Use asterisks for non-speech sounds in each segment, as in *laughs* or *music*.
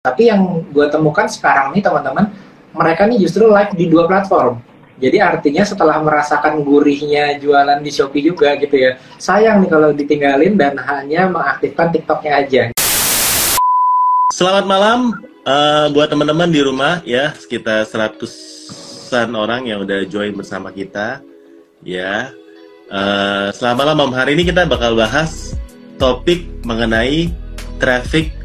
Tapi yang gue temukan sekarang nih teman-teman, mereka nih justru live di dua platform. Jadi artinya setelah merasakan gurihnya jualan di Shopee juga gitu ya, sayang nih kalau ditinggalin dan hanya mengaktifkan TikToknya aja. Selamat malam uh, buat teman-teman di rumah ya, sekitar seratusan orang yang udah join bersama kita ya. Uh, selamat malam, hari ini kita bakal bahas topik mengenai traffic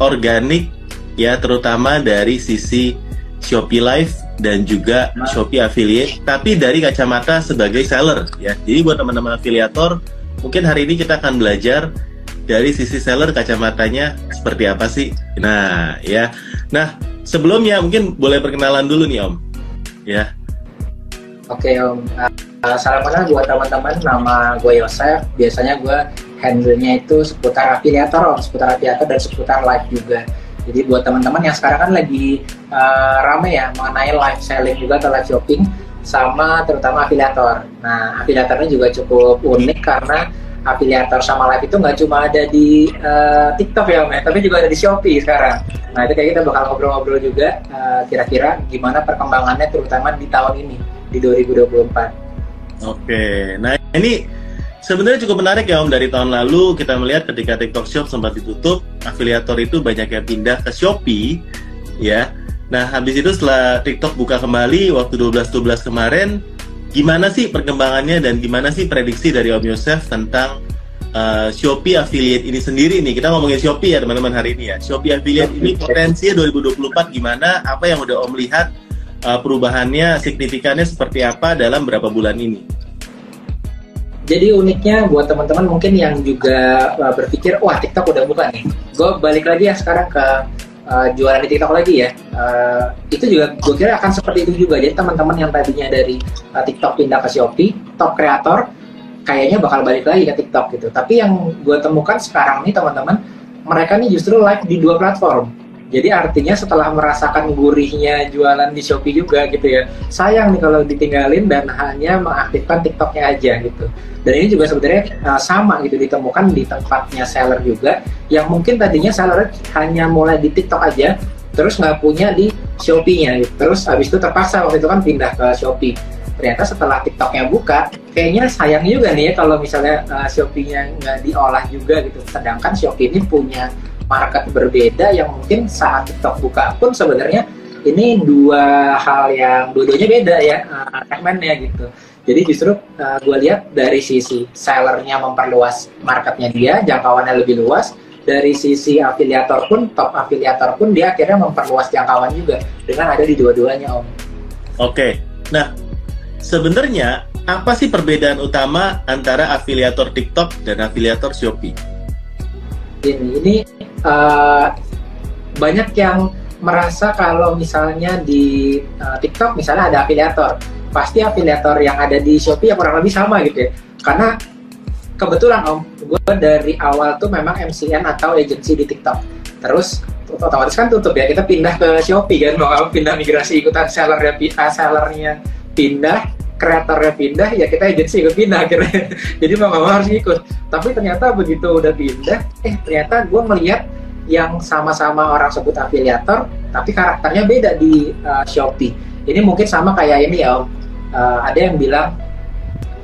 organik ya terutama dari sisi Shopee Live dan juga Shopee Affiliate tapi dari kacamata sebagai seller ya. Jadi buat teman-teman afiliator mungkin hari ini kita akan belajar dari sisi seller kacamatanya seperti apa sih. Nah, ya. Nah, sebelumnya mungkin boleh perkenalan dulu nih Om. Ya. Oke Om. Uh, salam kenal buat teman-teman. Nama gue Yosef. Biasanya gue handle-nya itu seputar afiliator, seputar afiliator dan seputar live juga. Jadi buat teman-teman yang sekarang kan lagi uh, rame ya mengenai live selling juga atau live shopping sama terutama afiliator. Nah, afiliatornya juga cukup unik karena afiliator sama live itu nggak cuma ada di uh, TikTok ya Om ya, tapi juga ada di Shopee sekarang. Nah, itu kayak kita bakal ngobrol-ngobrol juga uh, kira-kira gimana perkembangannya terutama di tahun ini di 2024. Oke. Nah, ini Sebenarnya cukup menarik ya Om dari tahun lalu kita melihat ketika TikTok Shop sempat ditutup, afiliator itu banyak yang pindah ke Shopee, ya. Nah habis itu setelah TikTok buka kembali waktu 12-12 kemarin, gimana sih perkembangannya dan gimana sih prediksi dari Om Yosef tentang uh, Shopee affiliate ini sendiri nih? Kita ngomongin Shopee ya teman-teman hari ini ya. Shopee affiliate ini potensinya 2024 gimana? Apa yang udah Om lihat uh, perubahannya, signifikannya seperti apa dalam berapa bulan ini? Jadi uniknya buat teman-teman mungkin yang juga uh, berpikir wah TikTok udah buka nih. Gue balik lagi ya sekarang ke uh, jualan di TikTok lagi ya. Uh, itu juga gue kira akan seperti itu juga. Jadi teman-teman yang tadinya dari uh, TikTok pindah ke Shopee top kreator kayaknya bakal balik lagi ke TikTok gitu. Tapi yang gue temukan sekarang nih teman-teman mereka nih justru live di dua platform jadi artinya setelah merasakan gurihnya jualan di Shopee juga gitu ya, sayang nih kalau ditinggalin dan hanya mengaktifkan TikToknya aja gitu. Dan ini juga sebenarnya uh, sama gitu ditemukan di tempatnya seller juga, yang mungkin tadinya seller hanya mulai di TikTok aja, terus nggak punya di Shopee-nya gitu. Terus habis itu terpaksa waktu itu kan pindah ke Shopee. Ternyata setelah TikToknya buka, kayaknya sayang juga nih ya kalau misalnya uh, Shopee-nya nggak diolah juga gitu. Sedangkan Shopee ini punya market berbeda yang mungkin saat TikTok buka pun sebenarnya ini dua hal yang dua-duanya beda ya uh, segmennya gitu. Jadi justru uh, gue lihat dari sisi sellernya memperluas marketnya dia, jangkauannya lebih luas. Dari sisi afiliator pun, top afiliator pun dia akhirnya memperluas jangkauan juga dengan ada di dua-duanya om. Oke, nah sebenarnya apa sih perbedaan utama antara afiliator TikTok dan afiliator Shopee? Ini, ini uh, banyak yang merasa kalau misalnya di uh, TikTok misalnya ada afiliator, pasti afiliator yang ada di Shopee ya kurang lebih sama gitu ya. Karena kebetulan om, gue dari awal tuh memang MCN atau agency di TikTok. Terus otomatis kan tutup ya, kita pindah ke Shopee kan, mau pindah migrasi ikutan sellernya, uh, sellernya pindah, kreatornya pindah, ya kita agency ikut pindah akhirnya. *laughs* Jadi mau nggak mau harus ikut. Tapi ternyata begitu udah pindah, eh ternyata gue melihat yang sama-sama orang sebut afiliator, tapi karakternya beda di uh, Shopee. Ini mungkin sama kayak ini ya, Om. Uh, ada yang bilang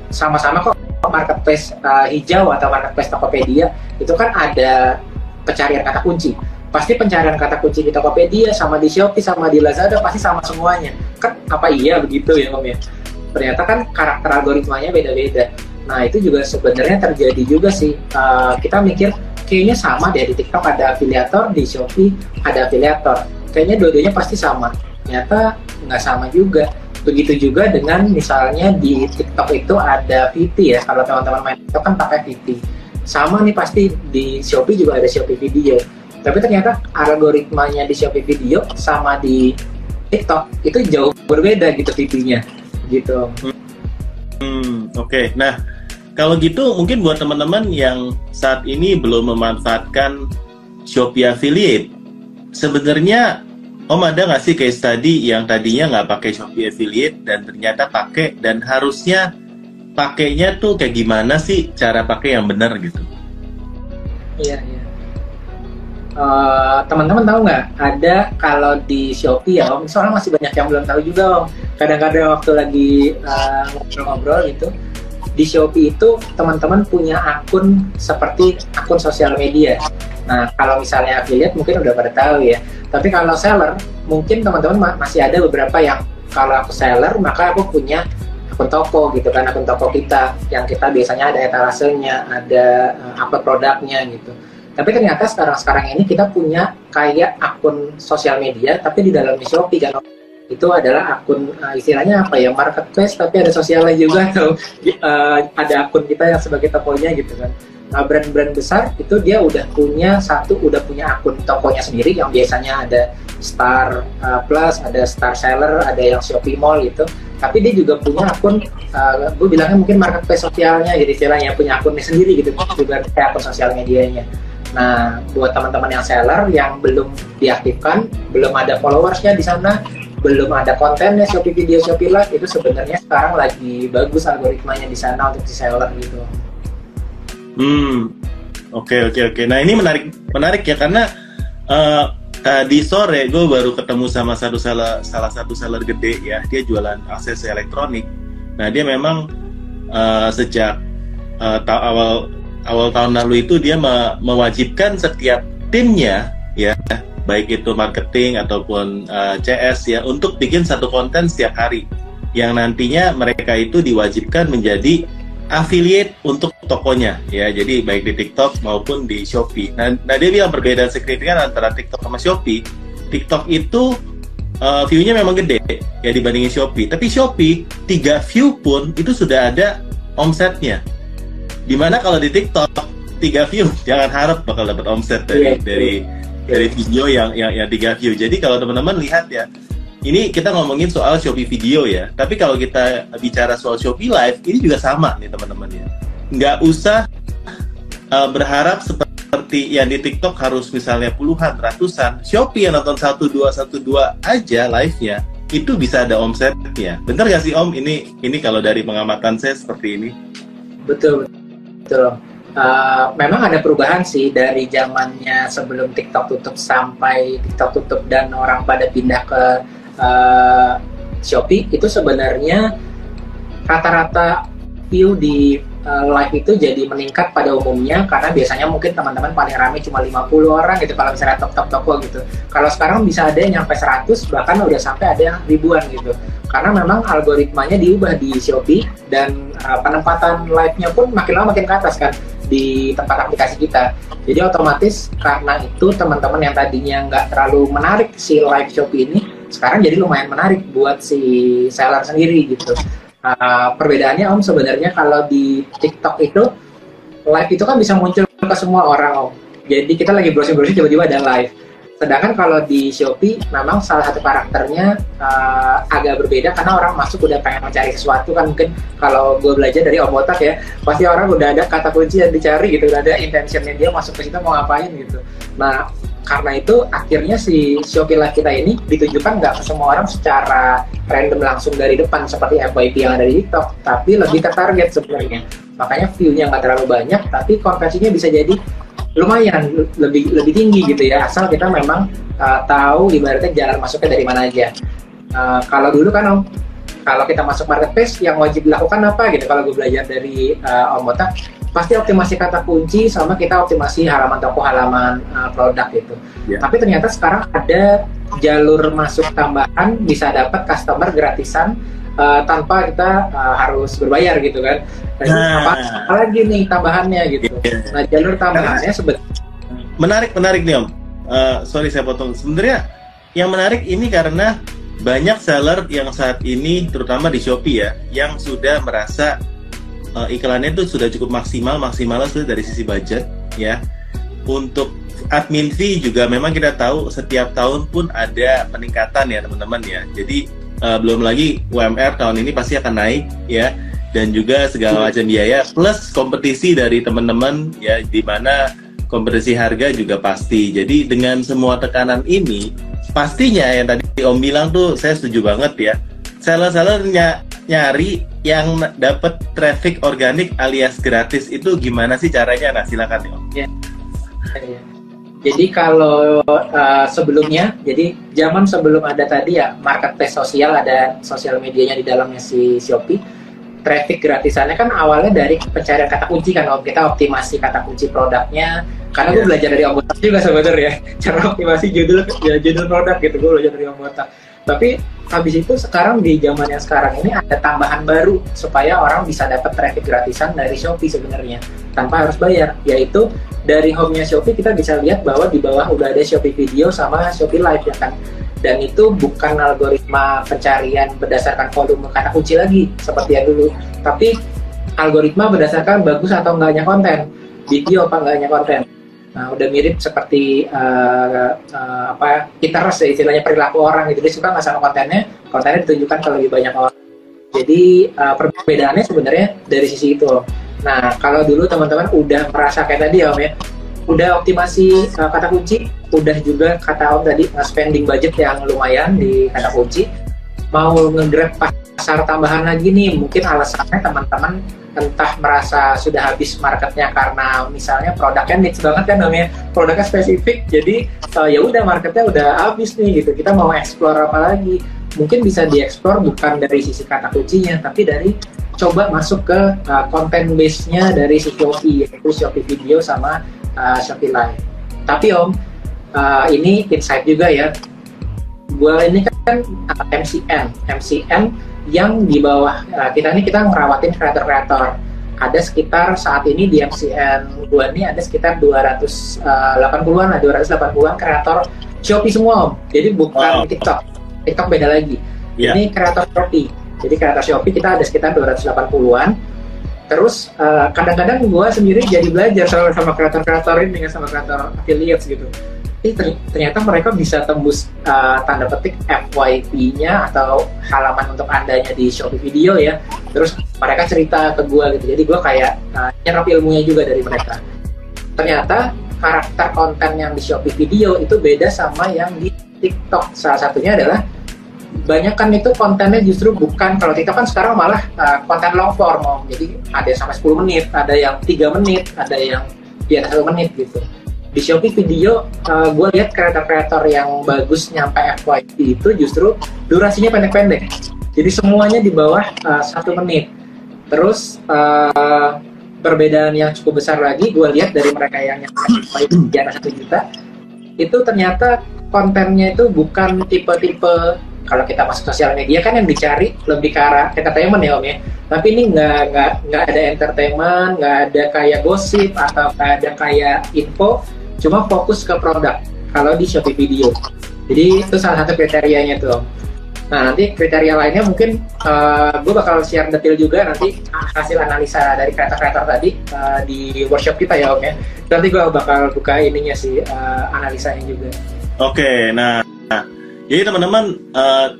sama-sama kok marketplace uh, hijau atau marketplace Tokopedia itu kan ada pencarian kata kunci. Pasti pencarian kata kunci di Tokopedia sama di Shopee sama di Lazada pasti sama semuanya. Kan apa iya begitu ya Om ya? Ternyata kan karakter algoritmanya beda-beda. Nah itu juga sebenarnya terjadi juga sih. Uh, kita mikir kayaknya sama deh di TikTok ada afiliator, di Shopee ada afiliator. Kayaknya dua-duanya pasti sama. Ternyata nggak sama juga. Begitu juga dengan misalnya di TikTok itu ada VT ya. Kalau teman-teman main TikTok kan pakai VT. Sama nih pasti di Shopee juga ada Shopee Video. Tapi ternyata algoritmanya di Shopee Video sama di TikTok itu jauh berbeda gitu VT-nya. Gitu. Hmm, oke. Okay. Nah, kalau gitu mungkin buat teman-teman yang saat ini belum memanfaatkan Shopee Affiliate, sebenarnya Om ada nggak sih case study yang tadinya nggak pakai Shopee Affiliate dan ternyata pakai dan harusnya pakainya tuh kayak gimana sih cara pakai yang benar gitu? Iya iya. Uh, teman-teman tahu nggak ada kalau di Shopee ya om soalnya masih banyak yang belum tahu juga om kadang-kadang waktu lagi uh, ngobrol-ngobrol gitu di Shopee itu teman-teman punya akun seperti akun sosial media. Nah, kalau misalnya affiliate mungkin udah pada tahu ya. Tapi kalau seller, mungkin teman-teman masih ada beberapa yang kalau aku seller, maka aku punya akun toko gitu kan, akun toko kita yang kita biasanya ada etalasenya, ada uh, apa produknya gitu. Tapi ternyata sekarang-sekarang ini kita punya kayak akun sosial media, tapi di dalam Shopee kan? Itu adalah akun uh, istilahnya apa ya marketplace tapi ada sosialnya juga *laughs* atau uh, ada akun kita yang sebagai tokonya gitu kan. Nah brand-brand besar itu dia udah punya satu udah punya akun tokonya sendiri yang biasanya ada Star uh, Plus ada Star Seller ada yang Shopee Mall gitu. Tapi dia juga punya akun uh, gue bilangnya mungkin marketplace sosialnya jadi istilahnya punya akunnya sendiri gitu juga kayak akun sosial medianya Nah, buat teman-teman yang seller yang belum diaktifkan, belum ada followersnya di sana, belum ada kontennya Shopee Video Shopee Live itu sebenarnya sekarang lagi bagus algoritmanya di sana untuk di seller gitu. Hmm, oke okay, oke okay, oke. Okay. Nah ini menarik menarik ya karena uh, tadi sore gue baru ketemu sama satu salah salah satu seller gede ya dia jualan akses elektronik. Nah dia memang uh, sejak uh, awal awal tahun lalu itu dia me mewajibkan setiap timnya ya baik itu marketing ataupun uh, eh, CS ya untuk bikin satu konten setiap hari yang nantinya mereka itu diwajibkan menjadi affiliate untuk tokonya ya jadi baik di TikTok maupun di Shopee. Nah, nah dia bilang perbedaan signifikan antara TikTok sama Shopee. TikTok itu uh, view-nya memang gede ya dibandingin Shopee, tapi Shopee tiga view pun itu sudah ada omsetnya. Di mana kalau di TikTok tiga view jangan harap bakal dapat omset dari yeah. dari dari video yang yang yang tiga view. Jadi kalau teman-teman lihat ya, ini kita ngomongin soal Shopee video ya. Tapi kalau kita bicara soal Shopee Live, ini juga sama nih teman-teman ya. Nggak usah uh, berharap seperti yang di TikTok harus misalnya puluhan, ratusan. Shopee yang nonton satu dua satu dua aja live-nya itu bisa ada omsetnya. Bener gak sih Om? Ini ini kalau dari pengamatan saya seperti ini. Betul, betul uh, memang ada perubahan sih dari zamannya sebelum TikTok tutup sampai TikTok tutup dan orang pada pindah ke uh, Shopee. Itu sebenarnya rata-rata view di uh, live itu jadi meningkat pada umumnya karena biasanya mungkin teman-teman paling ramai cuma 50 orang gitu kalau misalnya top-top toko gitu. Kalau sekarang bisa ada yang nyampe 100 bahkan udah sampai ada yang ribuan gitu. Karena memang algoritmanya diubah di Shopee dan uh, penempatan live-nya pun makin lama makin ke atas kan di tempat aplikasi kita. Jadi otomatis karena itu teman-teman yang tadinya nggak terlalu menarik si live Shopee ini, sekarang jadi lumayan menarik buat si seller sendiri gitu. Uh, perbedaannya Om sebenarnya kalau di TikTok itu live itu kan bisa muncul ke semua orang Om. Jadi kita lagi browsing-browsing tiba-tiba ada live Sedangkan kalau di Shopee memang salah satu karakternya uh, agak berbeda karena orang masuk udah pengen mencari sesuatu kan mungkin kalau gue belajar dari Om Botak ya pasti orang udah ada kata kunci yang dicari gitu udah ada intentionnya dia masuk ke situ mau ngapain gitu. Nah karena itu akhirnya si Shopee Live kita ini ditujukan nggak ke semua orang secara random langsung dari depan seperti FYP yang ada di TikTok tapi lebih ke target sebenarnya makanya view-nya nggak terlalu banyak tapi konversinya bisa jadi lumayan lebih lebih tinggi gitu ya asal kita memang uh, tahu ibaratnya jalan masuknya dari mana aja. Uh, kalau dulu kan om kalau kita masuk marketplace yang wajib dilakukan apa gitu? Kalau gue belajar dari uh, om Botak pasti optimasi kata kunci sama kita optimasi halaman toko halaman uh, produk gitu. Yeah. tapi ternyata sekarang ada jalur masuk tambahan bisa dapat customer gratisan uh, tanpa kita uh, harus berbayar gitu kan. Nah, apa, apa lagi nih tambahannya gitu. Yeah. Nah jalur tambahannya sebetulnya menarik menarik nih om. Uh, sorry saya potong. Sebenarnya yang menarik ini karena banyak seller yang saat ini terutama di Shopee ya yang sudah merasa uh, iklannya itu sudah cukup maksimal maksimal sudah dari sisi budget ya untuk admin fee juga memang kita tahu setiap tahun pun ada peningkatan ya teman-teman ya jadi uh, belum lagi UMR tahun ini pasti akan naik ya dan juga segala macam biaya plus kompetisi dari teman-teman ya di mana kompetisi harga juga pasti. Jadi dengan semua tekanan ini pastinya yang tadi Om bilang tuh saya setuju banget ya. Seller-seller nyari yang dapat traffic organik alias gratis itu gimana sih caranya? Nah silakan Om. Ya. Jadi kalau uh, sebelumnya, jadi zaman sebelum ada tadi ya marketplace sosial ada sosial medianya di dalamnya si Shopee. Traffic gratisannya kan awalnya dari pencarian kata kunci kan om kita optimasi kata kunci produknya. Karena yeah. gue belajar dari Om Botak juga sebenarnya *laughs* cara optimasi judul ya, judul produk gitu gue belajar dari Om Botak. Tapi habis itu sekarang di zaman yang sekarang ini ada tambahan baru supaya orang bisa dapat traffic gratisan dari Shopee sebenarnya tanpa harus bayar yaitu dari home-nya Shopee kita bisa lihat bahwa di bawah udah ada Shopee Video sama Shopee Live ya kan. Dan itu bukan algoritma pencarian berdasarkan volume kata kunci lagi seperti yang dulu, tapi algoritma berdasarkan bagus atau enggaknya konten, video apa enggaknya konten. Nah, udah mirip seperti uh, uh, apa interest ya istilahnya perilaku orang gitu. Dia suka nggak sama kontennya, kontennya ditunjukkan ke lebih banyak orang. Jadi uh, perbedaannya sebenarnya dari sisi itu. Nah, kalau dulu teman-teman udah merasa kayak tadi ya Om ya, udah optimasi uh, kata kunci, udah juga kata Om tadi uh, spending budget yang lumayan di kata kunci, mau ngegrab pasar tambahan lagi nih, mungkin alasannya teman-teman entah merasa sudah habis marketnya karena misalnya produknya niche banget kan namanya produknya spesifik jadi uh, ya udah marketnya udah habis nih gitu kita mau explore apa lagi mungkin bisa dieksplor bukan dari sisi kata kuncinya tapi dari coba masuk ke uh, konten base-nya dari si Shopee yaitu Shopee Video sama uh, Shopee Live. Tapi Om, uh, ini insight juga ya. Gua ini kan uh, MCN, MCN yang di bawah uh, kita ini kita ngerawatin kreator-kreator. Ada sekitar saat ini di MCN gua ini ada sekitar 280-an lah, 280-an kreator Shopee semua Om. Jadi bukan wow. TikTok. TikTok beda lagi. Yeah. Ini kreator Shopee jadi kreator Shopee kita ada sekitar 280-an. Terus uh, kadang-kadang gue sendiri jadi belajar sama, sama kreator-kreator ini sama kreator affiliates gitu. Tapi ternyata mereka bisa tembus uh, tanda petik FYP-nya atau halaman untuk andanya di Shopee Video ya. Terus mereka cerita ke gue gitu. Jadi gue kayak uh, nyerap ilmunya juga dari mereka. Ternyata karakter konten yang di Shopee Video itu beda sama yang di TikTok. Salah satunya adalah banyak kan itu kontennya justru bukan kalau TikTok kan sekarang malah uh, konten long form jadi ada yang sampai 10 menit ada yang tiga menit ada yang di atas satu menit gitu di Shopee video uh, gue lihat kreator-kreator yang bagus nyampe FYP itu justru durasinya pendek-pendek. Jadi semuanya di bawah uh, satu menit. Terus uh, perbedaan yang cukup besar lagi gue lihat dari mereka yang nyampe FYP di atas satu juta itu ternyata kontennya itu bukan tipe-tipe kalau kita masuk sosial media kan yang dicari lebih ke arah entertainment ya om ya. Tapi ini nggak nggak ada entertainment nggak ada kayak gosip atau nggak ada kayak info cuma fokus ke produk kalau di Shopee Video. Jadi itu salah satu kriterianya tuh. Nah nanti kriteria lainnya mungkin uh, eh, gue bakal share detail juga nanti hasil analisa dari kreator-kreator tadi uh, di workshop kita ya om ya. Nanti gue bakal buka ininya sih uh, analisanya juga. Oke okay, nah jadi teman-teman uh,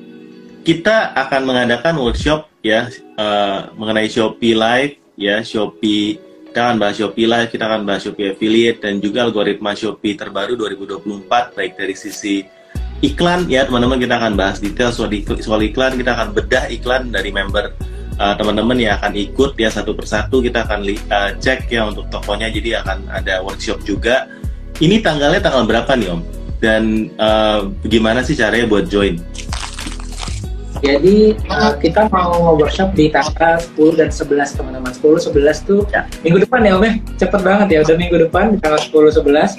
kita akan mengadakan workshop ya uh, mengenai Shopee Live ya Shopee kita akan bahas Shopee Live, kita akan bahas Shopee Affiliate dan juga algoritma Shopee terbaru 2024 baik dari sisi iklan ya teman-teman kita akan bahas detail soal, soal iklan kita akan bedah iklan dari member uh, teman-teman yang akan ikut ya satu persatu kita akan uh, cek ya untuk tokonya jadi akan ada workshop juga ini tanggalnya tanggal berapa nih om? dan uh, gimana sih caranya buat join? Jadi uh, kita mau workshop di tanggal 10 dan 11 teman-teman. 10 11 tuh ya. minggu depan ya Om ya. Cepet banget ya udah minggu depan di tanggal 10 11.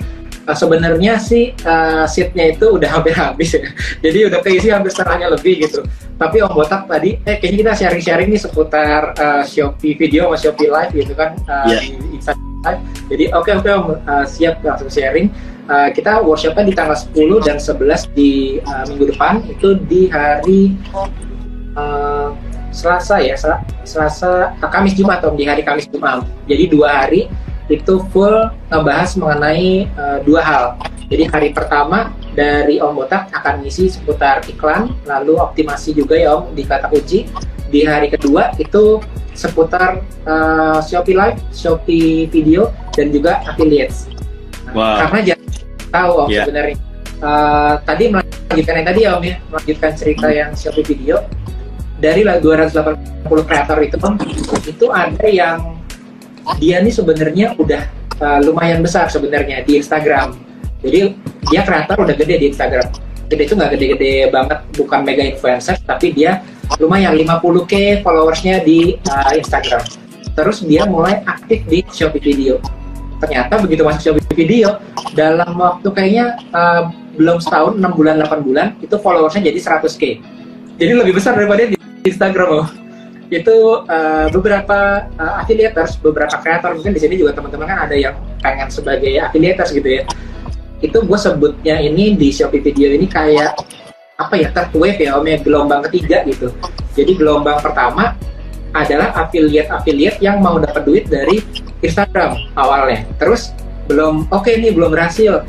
Uh, sebenarnya sih uh, seatnya itu udah hampir habis ya. *laughs* Jadi udah keisi hampir setengahnya lebih gitu. Tapi Om Botak tadi eh kayaknya kita sharing-sharing nih seputar uh, Shopee video sama Shopee live gitu kan uh, yeah. di Instagram. Jadi oke okay, oke okay, Om uh, siap langsung sharing uh, kita workshopnya di tanggal 10 dan 11 di uh, minggu depan. Itu di hari uh, Selasa ya Sel Selasa uh, Kamis Jumat atau di hari Kamis Jumat. Jadi dua hari itu full ngebahas mengenai uh, dua hal. Jadi hari pertama dari Om Botak akan ngisi seputar iklan lalu optimasi juga ya Om di kata kunci. Di hari kedua itu seputar uh, Shopee Live, Shopee Video dan juga affiliates. Wow. Karena tahu Om yeah. sebenarnya. Uh, tadi melanjutkan yang tadi ya Om ya, melanjutkan cerita yang Shopee Video dari 280 kreator itu Om, itu ada yang dia nih sebenarnya udah uh, lumayan besar sebenarnya di Instagram. Jadi dia kreator udah gede di Instagram. Gede itu nggak gede-gede banget, bukan mega influencer, tapi dia lumayan 50k followersnya di uh, Instagram. Terus dia mulai aktif di Shopee Video. Ternyata begitu masuk Shopee Video, dalam waktu kayaknya uh, belum setahun, 6 bulan, 8 bulan, itu followersnya jadi 100k. Jadi lebih besar daripada di Instagram loh *laughs* itu uh, beberapa uh, affiliators, beberapa kreator mungkin di sini juga teman-teman kan ada yang pengen sebagai affiliators gitu ya. Itu gue sebutnya ini di Shopee Video ini kayak apa ya third wave ya om ya gelombang ketiga gitu. Jadi gelombang pertama adalah affiliate-affiliate yang mau dapat duit dari Instagram awalnya. Terus belum oke okay nih belum berhasil.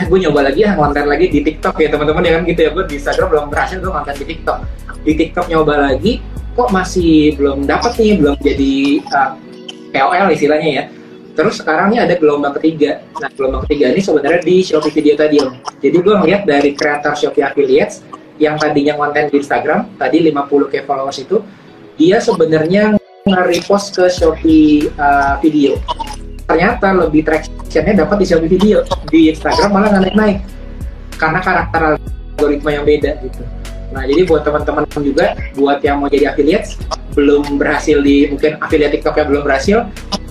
Eh, gue nyoba lagi ya konten lagi di TikTok ya teman-teman ya kan gitu ya gue di Instagram belum berhasil gue konten di TikTok. Di TikTok nyoba lagi kok masih belum dapat nih, belum jadi uh, KOL istilahnya ya. Terus sekarang nih ada gelombang ketiga. Nah, gelombang ketiga ini sebenarnya di Shopee Video tadi om. Jadi gue ngeliat dari kreator Shopee Affiliates yang tadinya konten di Instagram, tadi 50k followers itu, dia sebenarnya nge-repost ke Shopee uh, Video. Ternyata lebih traction-nya dapat di Shopee Video. Di Instagram malah nggak naik-naik. Karena karakter algoritma yang beda gitu. Nah, jadi buat teman-teman juga, buat yang mau jadi affiliate, belum berhasil di mungkin affiliate TikTok yang belum berhasil,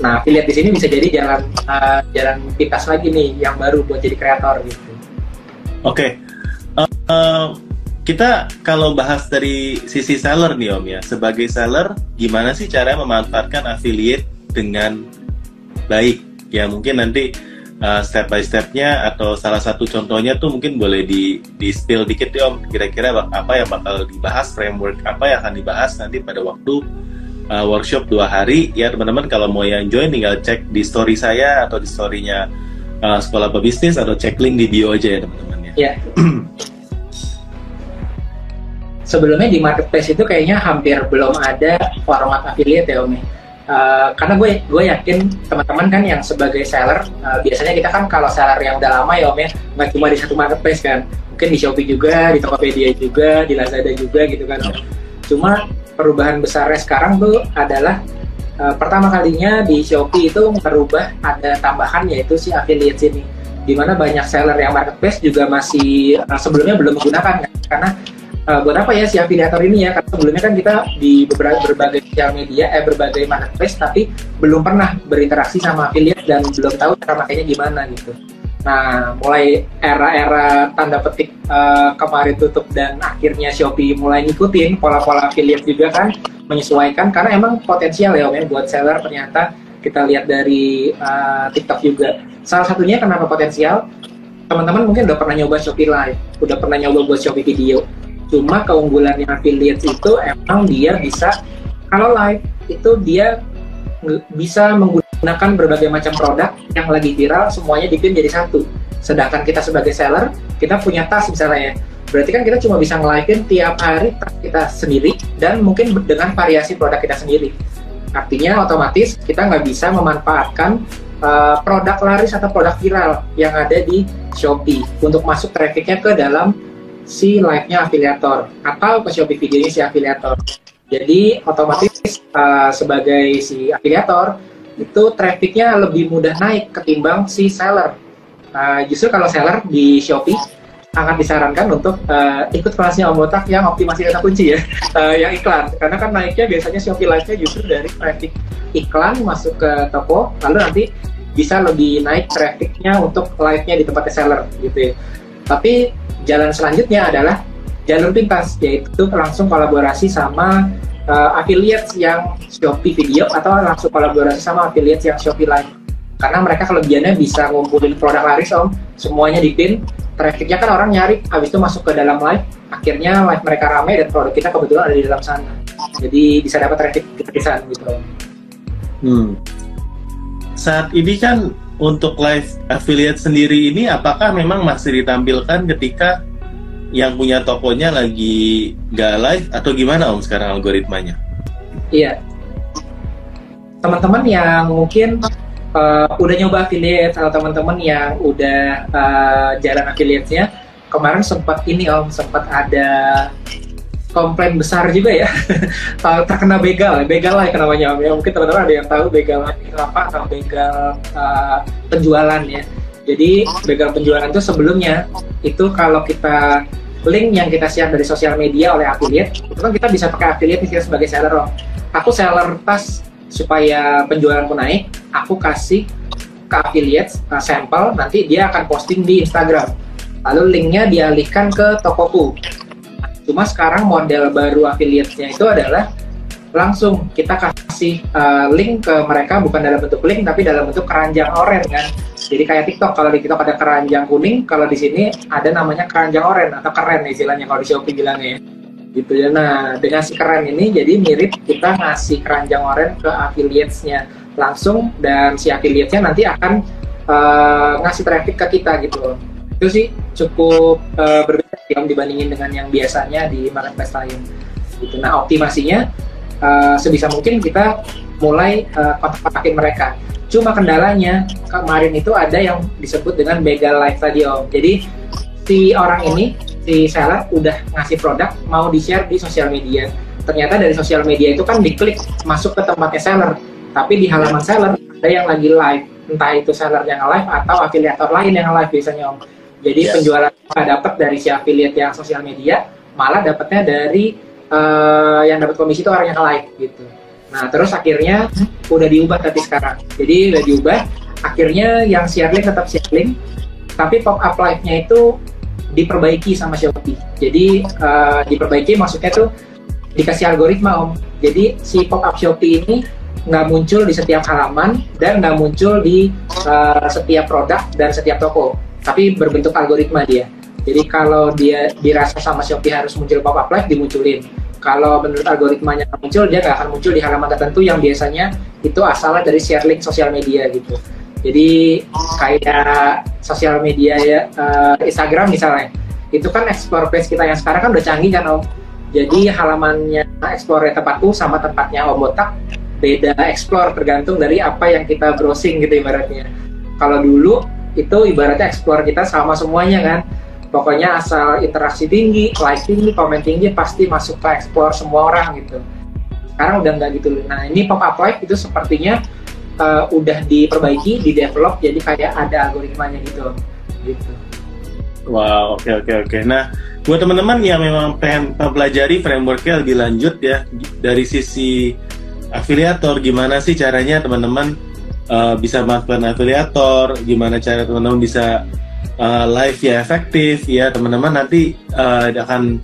nah affiliate di sini bisa jadi jalan uh, jalan pintas lagi nih yang baru buat jadi kreator gitu. Oke, okay. uh, uh, kita kalau bahas dari sisi seller nih Om ya, sebagai seller gimana sih cara memanfaatkan affiliate dengan baik? Ya mungkin nanti uh, step by stepnya atau salah satu contohnya tuh mungkin boleh di di spill dikit ya om kira-kira apa yang bakal dibahas framework apa yang akan dibahas nanti pada waktu uh, workshop dua hari ya teman-teman kalau mau yang join tinggal cek di story saya atau di storynya uh, sekolah pebisnis atau cek link di bio aja ya teman-teman ya. Yeah. *clears throat* Sebelumnya di marketplace itu kayaknya hampir belum ada format affiliate ya Om. Uh, karena gue gue yakin teman-teman kan yang sebagai seller uh, biasanya kita kan kalau seller yang udah lama ya om ya nggak cuma di satu marketplace kan mungkin di Shopee juga di Tokopedia juga di Lazada juga gitu kan cuma perubahan besarnya sekarang tuh adalah uh, pertama kalinya di Shopee itu merubah ada tambahan yaitu si affiliate ini di mana banyak seller yang marketplace juga masih sebelumnya belum menggunakan kan? karena uh, buat apa ya si afiliator ini ya? Karena sebelumnya kan kita di beberapa berbagai sosial media, eh berbagai marketplace, tapi belum pernah berinteraksi sama affiliate dan belum tahu cara makainya gimana gitu. Nah, mulai era-era tanda petik uh, kemarin tutup dan akhirnya Shopee mulai ngikutin pola-pola affiliate juga kan, menyesuaikan karena emang potensial ya Om ya buat seller ternyata kita lihat dari uh, TikTok juga. Salah satunya kenapa potensial, teman-teman mungkin udah pernah nyoba Shopee Live, udah pernah nyoba buat Shopee Video. Cuma keunggulannya affiliate itu emang dia bisa kalau live itu dia bisa menggunakan berbagai macam produk yang lagi viral semuanya dipin jadi satu. Sedangkan kita sebagai seller, kita punya tas misalnya ya. Berarti kan kita cuma bisa nge tiap hari tas kita sendiri dan mungkin dengan variasi produk kita sendiri. Artinya otomatis kita nggak bisa memanfaatkan uh, produk laris atau produk viral yang ada di Shopee untuk masuk trafficnya ke dalam si live-nya afiliator atau ke Shopee videonya si afiliator. Jadi otomatis uh, sebagai si afiliator itu trafficnya lebih mudah naik ketimbang si seller. Uh, justru kalau seller di Shopee sangat disarankan untuk uh, ikut kelasnya Om Botak yang optimasi kata kunci ya, uh, *laughs* yang iklan. Karena kan naiknya biasanya Shopee Live-nya justru dari traffic iklan masuk ke toko, lalu nanti bisa lebih naik trafficnya untuk live-nya di tempatnya seller gitu ya. Tapi jalan selanjutnya adalah jalur pintas yaitu langsung kolaborasi sama uh, affiliates yang Shopee Video atau langsung kolaborasi sama affiliates yang Shopee Live. Karena mereka kelebihannya bisa ngumpulin produk laris om. Semuanya di pin. Trafficnya kan orang nyari habis itu masuk ke dalam live. Akhirnya live mereka ramai dan produk kita kebetulan ada di dalam sana. Jadi bisa dapat traffic gratisan gitu hmm. saat ini kan untuk live affiliate sendiri ini apakah memang masih ditampilkan ketika yang punya tokonya lagi nggak live atau gimana om sekarang algoritmanya? Iya, teman-teman yang mungkin uh, udah nyoba affiliate atau teman-teman yang udah uh, jalan affiliate-nya kemarin sempat ini om sempat ada komplain besar juga ya *laughs* terkena begal begal lah namanya ya mungkin teman-teman ada yang tahu begal apa atau begal uh, penjualan ya Jadi background penjualan itu sebelumnya itu kalau kita link yang kita share dari sosial media oleh affiliate, itu kan kita bisa pakai affiliate misalnya sebagai seller om. Aku seller tas supaya penjualanku naik, aku kasih ke affiliate uh, sampel, nanti dia akan posting di Instagram. Lalu linknya dialihkan ke tokoku. Cuma sekarang model baru affiliate-nya itu adalah langsung kita kasih uh, link ke mereka bukan dalam bentuk link tapi dalam bentuk keranjang oranye kan? Jadi kayak TikTok kalau di TikTok ada keranjang kuning kalau di sini ada namanya keranjang oranye atau keren istilahnya kalau di Shopee bilangnya ya. Gitu ya. Nah dengan si keren ini jadi mirip kita ngasih keranjang oranye ke affiliatesnya langsung dan si affiliatesnya nanti akan uh, ngasih traffic ke kita gitu itu sih cukup uh, berbeda dibandingin dengan yang biasanya di marketplace lain gitu nah optimasinya uh, sebisa mungkin kita mulai uh, kontak-kontakin mereka. Cuma kendalanya kemarin itu ada yang disebut dengan begal live tadi om. Jadi si orang ini si seller udah ngasih produk mau di share di sosial media. Ternyata dari sosial media itu kan diklik masuk ke tempatnya seller, tapi di halaman seller ada yang lagi live, entah itu seller yang live atau afiliator lain yang live biasanya om. Jadi yes. penjualan nggak dapat dari si affiliate yang sosial media, malah dapatnya dari uh, yang dapat komisi itu orang yang live gitu. Nah terus akhirnya udah diubah tapi sekarang. Jadi udah diubah. Akhirnya yang share link tetap share link, tapi pop up live-nya itu diperbaiki sama Shopee. Jadi uh, diperbaiki maksudnya tuh dikasih algoritma om. Jadi si pop up Shopee ini nggak muncul di setiap halaman dan nggak muncul di uh, setiap produk dan setiap toko, tapi berbentuk algoritma dia. Jadi kalau dia dirasa sama Shopee harus muncul pop up live dimunculin. Kalau menurut algoritmanya muncul dia nggak akan muncul di halaman tertentu yang biasanya itu asalnya dari share link sosial media gitu. Jadi kayak sosial media ya uh, Instagram misalnya itu kan explore page kita yang sekarang kan udah canggih kan om? Jadi halamannya explore tempatku sama tempatnya om botak beda explore tergantung dari apa yang kita browsing gitu ibaratnya. Kalau dulu itu ibaratnya explore kita sama semuanya kan pokoknya asal interaksi tinggi, like tinggi, komen tinggi pasti masuk ke explore semua orang gitu. Sekarang udah nggak gitu. Nah ini pop up live itu sepertinya uh, udah diperbaiki, di develop jadi kayak ada algoritmanya gitu, gitu. Wow, oke okay, oke okay, oke. Okay. Nah, buat teman-teman yang memang pengen mempelajari frameworknya lebih lanjut ya dari sisi afiliator, gimana sih caranya teman-teman uh, bisa melakukan afiliator, gimana cara teman-teman bisa uh, live ya efektif ya teman-teman. Nanti uh, akan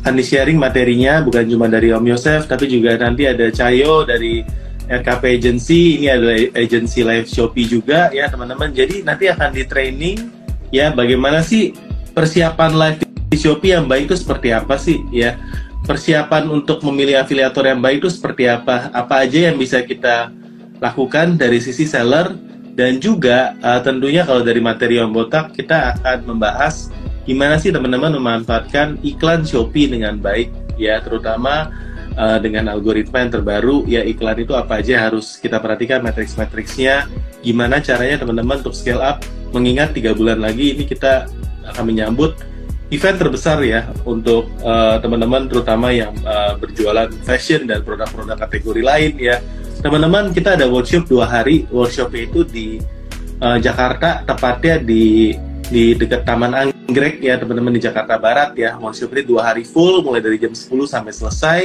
akan di sharing materinya bukan cuma dari Om Yosef tapi juga nanti ada Cayo dari RKP Agency. Ini adalah agency live Shopee juga ya teman-teman. Jadi nanti akan di training ya bagaimana sih persiapan live di Shopee yang baik itu seperti apa sih ya? Persiapan untuk memilih afiliator yang baik itu seperti apa? Apa aja yang bisa kita lakukan dari sisi seller dan juga uh, tentunya kalau dari materi Om Botak kita akan membahas gimana sih teman-teman memanfaatkan iklan Shopee dengan baik ya terutama uh, dengan algoritma yang terbaru. Ya iklan itu apa aja harus kita perhatikan matriks-matriksnya gimana caranya teman-teman untuk scale up. Mengingat tiga bulan lagi ini kita akan menyambut event terbesar ya untuk uh, teman-teman terutama yang uh, berjualan fashion dan produk-produk kategori lain ya teman-teman kita ada workshop dua hari. Workshop itu di uh, Jakarta tepatnya di di dekat Taman Anggrek ya teman-teman di Jakarta Barat ya. Workshop ini dua hari full mulai dari jam 10 sampai selesai.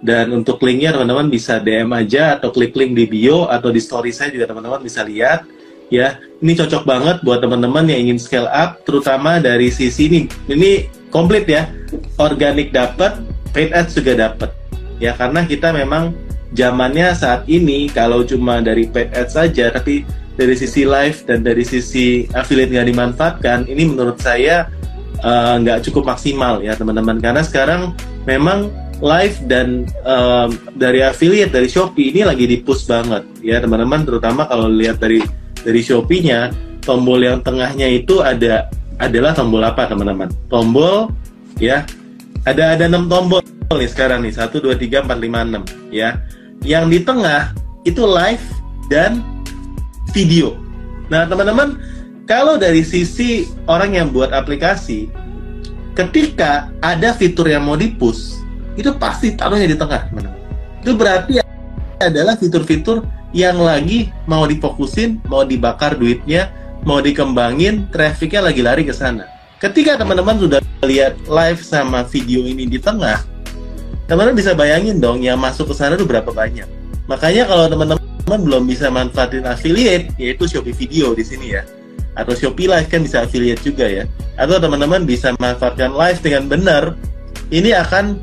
Dan untuk linknya teman-teman bisa DM aja atau klik link di bio atau di story saya juga teman-teman bisa lihat ya. Ini cocok banget buat teman-teman yang ingin scale up terutama dari sisi ini. Ini komplit ya. Organik dapat paid ads juga dapat ya. Karena kita memang zamannya saat ini kalau cuma dari paid ads saja tapi dari sisi live dan dari sisi affiliate nggak dimanfaatkan ini menurut saya uh, nggak cukup maksimal ya teman-teman. Karena sekarang memang live dan uh, dari affiliate dari Shopee ini lagi di push banget ya teman-teman. Terutama kalau lihat dari dari Shopee-nya tombol yang tengahnya itu ada adalah tombol apa teman-teman? Tombol ya ada ada enam tombol nih sekarang nih. Satu dua tiga empat lima enam ya yang di tengah itu live dan video. Nah, teman-teman, kalau dari sisi orang yang buat aplikasi, ketika ada fitur yang mau dipush, itu pasti taruhnya di tengah, teman-teman. Itu berarti adalah fitur-fitur yang lagi mau difokusin, mau dibakar duitnya, mau dikembangin, trafficnya lagi lari ke sana. Ketika teman-teman sudah lihat live sama video ini di tengah, teman-teman bisa bayangin dong yang masuk ke sana itu berapa banyak. Makanya kalau teman-teman belum bisa manfaatin affiliate, yaitu Shopee Video di sini ya, atau Shopee Live kan bisa affiliate juga ya, atau teman-teman bisa manfaatkan live dengan benar, ini akan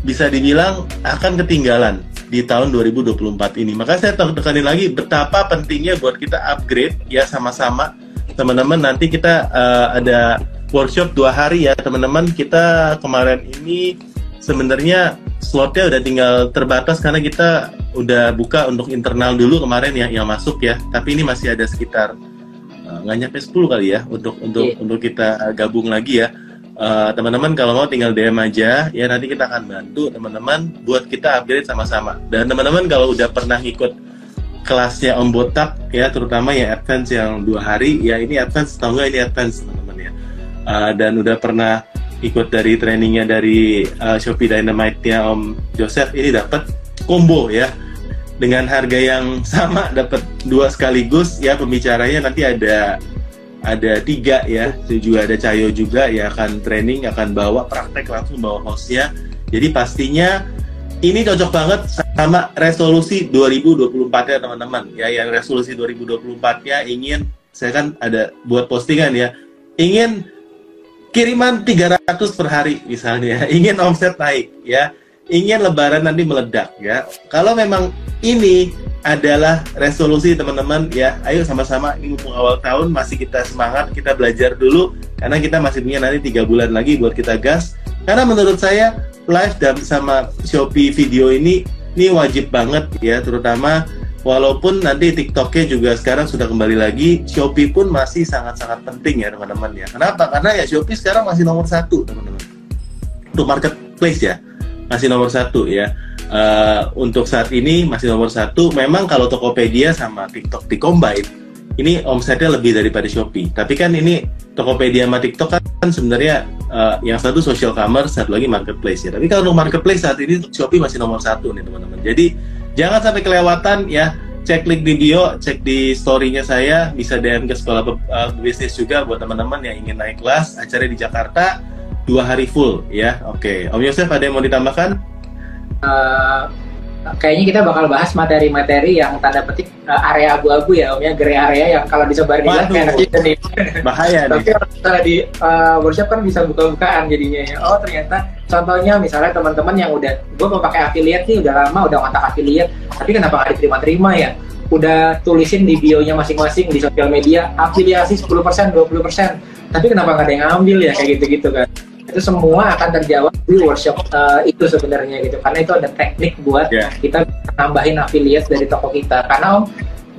bisa dibilang akan ketinggalan di tahun 2024 ini. Maka saya tekanin lagi betapa pentingnya buat kita upgrade ya sama-sama teman-teman nanti kita uh, ada workshop dua hari ya teman-teman kita kemarin ini sebenarnya slotnya udah tinggal terbatas karena kita udah buka untuk internal dulu kemarin ya yang masuk ya. Tapi ini masih ada sekitar eh, nggak uh, nyampe 10 kali ya untuk untuk yeah. untuk kita gabung lagi ya. Eh, teman-teman kalau mau tinggal DM aja ya nanti kita akan bantu teman-teman buat kita upgrade sama-sama. Dan teman-teman kalau udah pernah ikut kelasnya Om Botak ya terutama yang advance yang dua hari ya ini advance atau enggak ini advance teman-teman ya? Uh, dan udah pernah ikut dari trainingnya dari uh, Shopee Dynamite-nya Om Joseph ini dapat combo ya. Dengan harga yang *laughs* sama dapat dua sekaligus ya pembicaranya. Nanti ada ada tiga ya. Juga ada Cayo juga ya akan training akan bawa praktek langsung bawa hostnya. Jadi pastinya ini cocok banget sama resolusi 2024 ya teman-teman. Ya yang resolusi 2024 nya ingin saya kan ada buat postingan ya. Ingin kiriman 300 per hari misalnya *laughs* ingin omset naik ya ingin lebaran nanti meledak ya kalau memang ini adalah resolusi teman-teman ya. Ayo sama-sama ini mumpung awal tahun masih kita semangat, kita belajar dulu karena kita masih punya nanti tiga bulan lagi buat kita gas. Karena menurut saya live dan sama Shopee video ini ini wajib banget ya, terutama walaupun nanti TikToknya juga sekarang sudah kembali lagi, Shopee pun masih sangat-sangat penting ya teman-teman ya. Kenapa? Karena ya Shopee sekarang masih nomor satu teman-teman untuk marketplace ya, masih nomor satu ya uh, untuk saat ini masih nomor satu. Memang kalau Tokopedia sama TikTok di combine, ini omsetnya lebih daripada Shopee. Tapi kan ini Tokopedia sama TikTok kan, sebenarnya uh, yang satu social commerce, satu lagi marketplace ya. Tapi kalau marketplace saat ini Shopee masih nomor satu nih teman-teman. Jadi jangan sampai kelewatan ya. Cek link video, cek di story-nya saya, bisa DM ke sekolah uh, bisnis juga buat teman-teman yang ingin naik kelas. Acara di Jakarta dua hari full ya. Oke, Om Yosef ada yang mau ditambahkan? uh, kayaknya kita bakal bahas materi-materi yang tanda petik uh, area abu-abu ya om ya grey area yang kalau disebar di live kayak nih bahaya tapi kalau di uh, workshop kan bisa buka-bukaan jadinya ya oh ternyata contohnya misalnya teman-teman yang udah gue mau pakai affiliate nih udah lama udah kontak affiliate tapi kenapa nggak diterima-terima ya? Udah tulisin di bio-nya masing-masing di sosial media afiliasi 10% 20% tapi kenapa nggak ada yang ngambil ya? Kayak gitu-gitu kan. Itu semua akan terjawab di workshop uh, itu sebenarnya gitu. Karena itu ada teknik buat yeah. kita nambahin affiliate dari toko kita. Karena om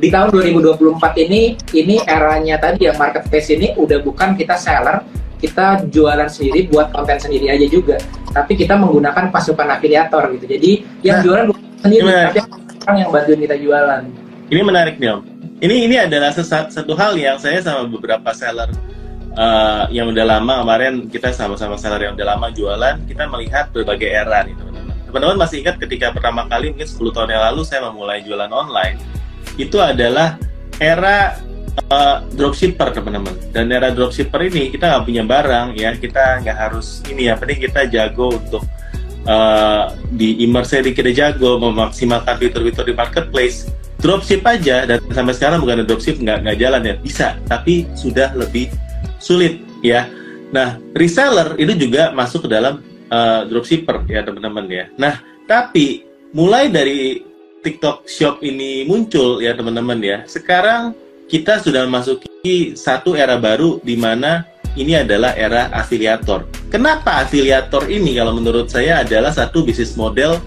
di tahun 2024 ini ini eranya tadi ya marketplace ini udah bukan kita seller kita jualan sendiri buat konten sendiri aja juga tapi kita menggunakan pasukan afiliator gitu. Jadi yang nah, jualan bukan sendiri tapi orang yang bantuin kita jualan. Ini menarik nih om. Ini ini adalah satu hal yang saya sama beberapa seller uh, yang udah lama kemarin kita sama-sama seller yang udah lama jualan kita melihat berbagai era nih teman-teman. Teman-teman masih ingat ketika pertama kali mungkin 10 tahun yang lalu saya memulai jualan online itu adalah era uh, dropshipper teman-teman dan era dropshipper ini kita nggak punya barang ya kita nggak harus ini ya penting kita jago untuk uh, di immerse kita jago memaksimalkan fitur-fitur di marketplace dropship aja dan sampai sekarang bukan dropship nggak nggak jalan ya bisa tapi sudah lebih sulit ya. Nah, reseller itu juga masuk ke dalam uh, dropshipper ya teman-teman ya. Nah, tapi mulai dari TikTok Shop ini muncul ya teman-teman ya. Sekarang kita sudah memasuki satu era baru di mana ini adalah era afiliator. Kenapa afiliator ini kalau menurut saya adalah satu bisnis model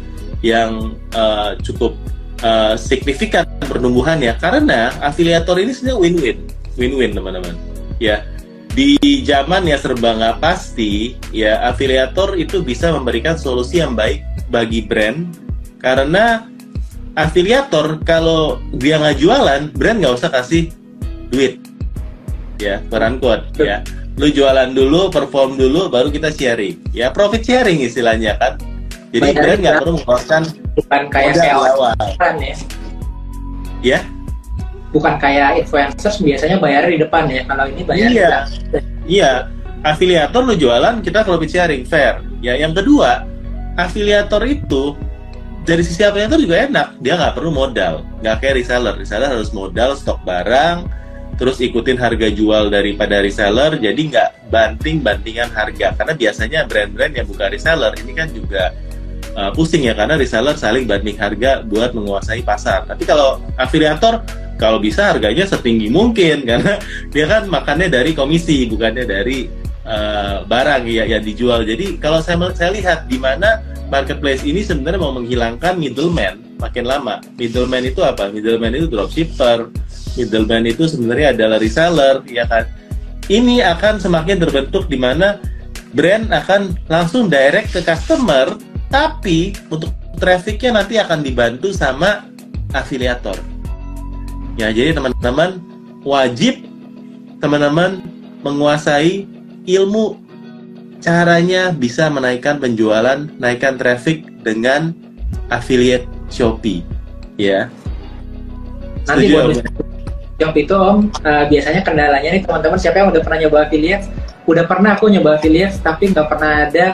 yang uh, cukup uh, signifikan pertumbuhannya karena afiliator ini sebenarnya win-win, win-win teman-teman. Ya, di zaman yang serba nggak pasti, ya afiliator itu bisa memberikan solusi yang baik bagi brand karena afiliator kalau dia nggak jualan, brand nggak usah kasih duit, ya peran kuat, ya. Lu jualan dulu, perform dulu, baru kita sharing, ya profit sharing istilahnya kan. Jadi Baik, brand nggak perlu mengeluarkan bukan kayak awal. ya. Ya bukan kayak influencers biasanya bayar di depan ya kalau ini bayar iya iya afiliator lo jualan kita profit sharing fair ya yang kedua afiliator itu dari sisi afiliator juga enak. Dia nggak perlu modal. Nggak kayak reseller. Reseller harus modal stok barang terus ikutin harga jual daripada reseller. Jadi nggak banting bantingan harga. Karena biasanya brand-brand yang bukan reseller ini kan juga uh, pusing ya. Karena reseller saling banding harga buat menguasai pasar. Tapi kalau afiliator kalau bisa harganya setinggi mungkin. *laughs* Karena dia kan makannya dari komisi bukannya dari uh, barang ya yang dijual. Jadi kalau saya saya lihat di mana marketplace ini sebenarnya mau menghilangkan middleman makin lama. Middleman itu apa? Middleman itu dropshipper. Middleman itu sebenarnya adalah reseller, ya kan? Ini akan semakin terbentuk di mana brand akan langsung direct ke customer, tapi untuk trafficnya nanti akan dibantu sama afiliator Ya, jadi teman-teman wajib teman-teman menguasai ilmu caranya bisa menaikkan penjualan, naikkan traffic dengan affiliate Shopee. Ya. Nanti buat Shopee itu Om, uh, biasanya kendalanya nih teman-teman siapa yang udah pernah nyoba affiliate, udah pernah aku nyoba affiliate tapi nggak pernah ada